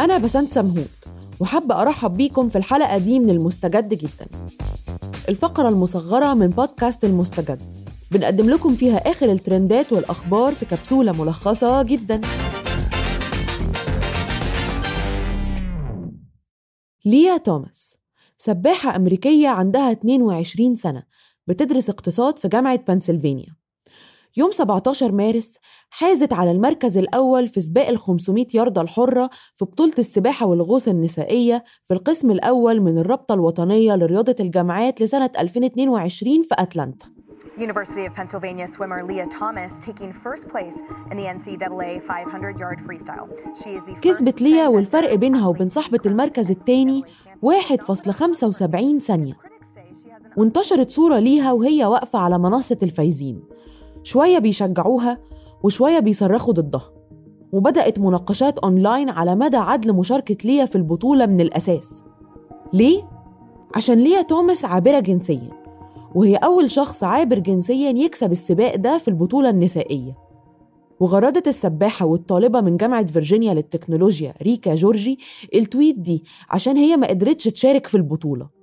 أنا بسنت سمهوت وحابة أرحب بيكم في الحلقة دي من المستجد جدا. الفقرة المصغرة من بودكاست المستجد. بنقدم لكم فيها آخر الترندات والأخبار في كبسولة ملخصة جدا. ليا توماس سباحة أمريكية عندها 22 سنة بتدرس اقتصاد في جامعة بنسلفانيا. يوم 17 مارس حازت على المركز الأول في سباق ال 500 ياردة الحرة في بطولة السباحة والغوص النسائية في القسم الأول من الرابطة الوطنية لرياضة الجامعات لسنة 2022 في أتلانتا. University of Pennsylvania swimmer Leah Thomas taking first place in the NCAA 500 yard freestyle. She is the كسبت ليا والفرق بينها وبين صاحبة المركز التاني 1.75 ثانية. وانتشرت صورة ليها وهي واقفة على منصة الفايزين. شوية بيشجعوها وشوية بيصرخوا ضدها وبدأت مناقشات أونلاين على مدى عدل مشاركة ليا في البطولة من الأساس. ليه؟ عشان ليا توماس عابرة جنسيا وهي أول شخص عابر جنسيا يكسب السباق ده في البطولة النسائية. وغردت السباحة والطالبة من جامعة فيرجينيا للتكنولوجيا ريكا جورجي ال tweet دي عشان هي ما قدرتش تشارك في البطولة.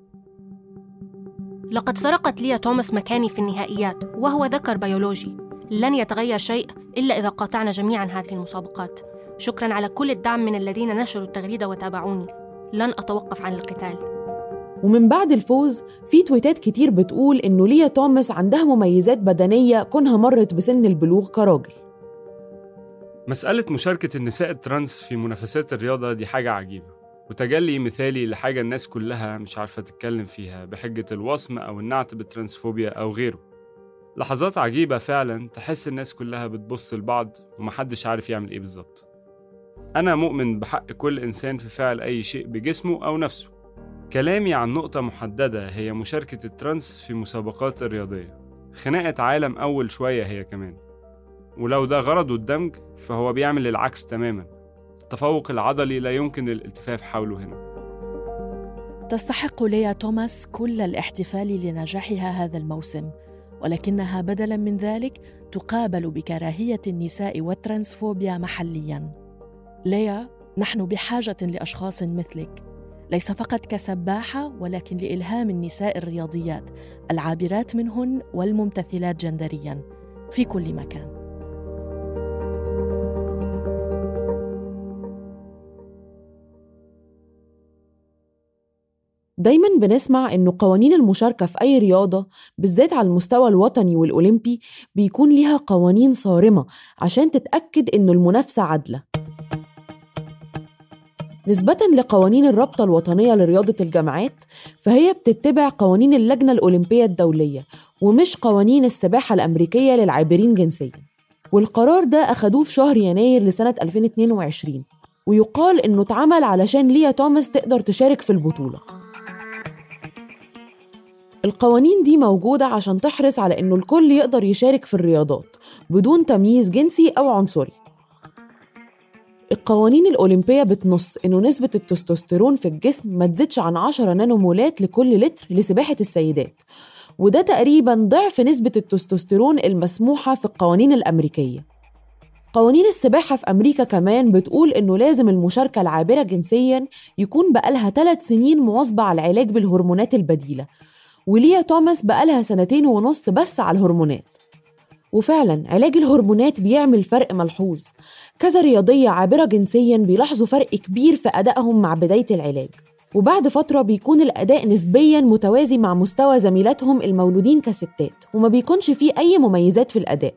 لقد سرقت ليا توماس مكاني في النهائيات وهو ذكر بيولوجي. لن يتغير شيء إلا إذا قاطعنا جميعا هذه المسابقات. شكرا على كل الدعم من الذين نشروا التغريدة وتابعوني. لن أتوقف عن القتال. ومن بعد الفوز في تويتات كتير بتقول إنه ليا توماس عندها مميزات بدنية كونها مرت بسن البلوغ كراجل. مسألة مشاركة النساء ال trans في منافسات الرياضة دي حاجة عجيبة. وتجلي مثالي لحاجة الناس كلها مش عارفة تتكلم فيها بحجة الوصم أو النعت بال transphobia أو غيره. لحظات عجيبة فعلا تحس الناس كلها بتبص لبعض ومحدش عارف يعمل إيه بالظبط. أنا مؤمن بحق كل إنسان في فعل أي شيء بجسمه أو نفسه. كلامي عن نقطة محددة هي مشاركة ال trans في مسابقات الرياضية. خناقة عالم أول شوية هي كمان. ولو ده غرضه الدمج فهو بيعمل العكس تماما. التفوق العضلي لا يمكن الالتفاف حوله هنا. تستحق ليا توماس كل الاحتفال لنجاحها هذا الموسم ولكنها بدلا من ذلك تقابل بكراهية النساء والترانسفوبيا محليا. ليا نحن بحاجة لأشخاص مثلك ليس فقط كسباحة ولكن لإلهام النساء الرياضيات العابرات منهن والممتثلات جندريا في كل مكان. دايما بنسمع إنه قوانين المشاركة في أي رياضة بالذات على المستوى الوطني والأولمبي بيكون ليها قوانين صارمة عشان تتأكد إنه المنافسة عادلة. نسبة لقوانين الرابطة الوطنية لرياضة الجامعات فهي بتتبع قوانين اللجنة الأولمبية الدولية ومش قوانين السباحة الأمريكية للعابرين جنسيا. والقرار ده أخدوه في شهر يناير لسنة 2022 ويقال إنه اتعمل علشان ليا توماس تقدر تشارك في البطولة. القوانين دي موجودة عشان تحرص على إنه الكل يقدر يشارك في الرياضات بدون تمييز جنسي أو عنصري. القوانين الأولمبية بتنص إنه نسبة التستوستيرون في الجسم ما تزيدش عن 10 نانومولات لكل لتر لسباحة السيدات. وده تقريبا ضعف نسبة التستوستيرون المسموحة في القوانين الأمريكية. قوانين السباحة في أمريكا كمان بتقول إنه لازم المشاركة العابرة جنسيا يكون بقالها ثلاث سنين مواظبة على العلاج بالهرمونات البديلة. وليا توماس بقالها سنتين ونص بس على الهرمونات. وفعلا علاج الهرمونات بيعمل فرق ملحوظ. كذا رياضية عابرة جنسيا بيلاحظوا فرق كبير في أدائهم مع بداية العلاج. وبعد فترة بيكون الأداء نسبيا متوازي مع مستوى زميلاتهم المولودين كستات وما بيكونش فيه أي مميزات في الأداء.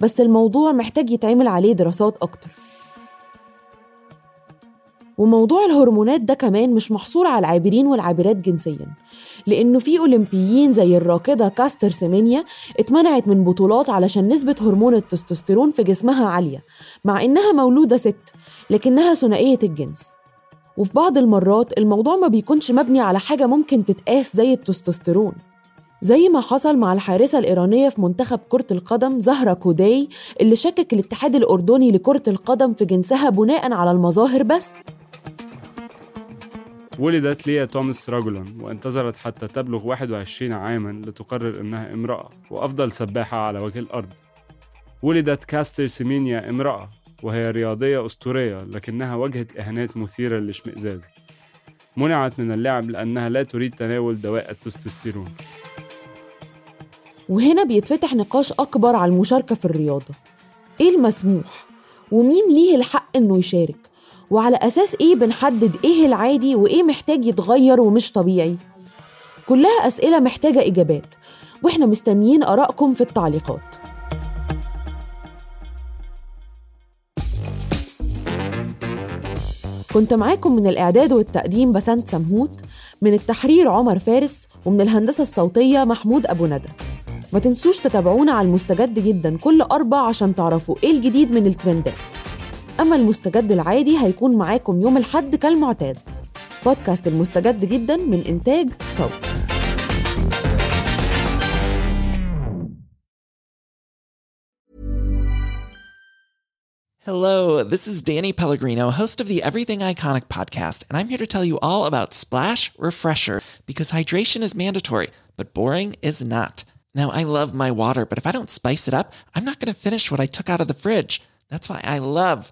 بس الموضوع محتاج يتعمل عليه دراسات أكتر. وموضوع الهرمونات ده كمان مش محصور على العابرين والعابرات جنسيا لأنه في أولمبيين زي الراكضة كاستر سيمينيا اتمنعت من بطولات علشان نسبة هرمون التستوستيرون في جسمها عالية مع إنها مولودة ست لكنها ثنائية الجنس. وفي بعض المرات الموضوع ما بيكونش مبني على حاجة ممكن تتقاس زي التستوستيرون. زي ما حصل مع الحارسة الإيرانية في منتخب كرة القدم زهرة كوداي اللي شكك الاتحاد الأردني لكرة القدم في جنسها بناء على المظاهر بس. ولدت ليا توماس رجلا وانتظرت حتى تبلغ 21 عاما لتقرر إنها امرأة وأفضل سباحة على وجه الأرض ولدت كاستر سيمينيا امرأة وهي رياضية أسطورية لكنها واجهت إهانات مثيرة للإشمئزاز منعت من اللعب لأنها لا تريد تناول دواء التستوستيرون وهنا بيتفتح نقاش أكبر على المشاركة في الرياضة إيه المسموح؟ ومين ليه الحق إنه يشارك؟ وعلى أساس إيه بنحدد إيه العادي وإيه محتاج يتغير ومش طبيعي؟ كلها أسئلة محتاجة إجابات وإحنا مستنيين آرائكم في التعليقات. كنت معاكم من الإعداد والتقديم بسنت سمهوت من التحرير عمر فارس ومن الهندسة الصوتية محمود أبو ندى. ما تنسوش تتابعونا على المستجد جدا كل أربع عشان تعرفوا إيه الجديد من الترندات. أما المستجد العادي هيكون معاكم يوم الحد كالمعتاد بودكاست المستجد جدا من إنتاج صوت Hello, this is Danny Pellegrino, host of the Everything Iconic podcast, and I'm here to tell you all about Splash Refresher because hydration is mandatory, but boring is not. Now, I love my water, but if I don't spice it up, I'm not going to finish what I took out of the fridge. That's why I love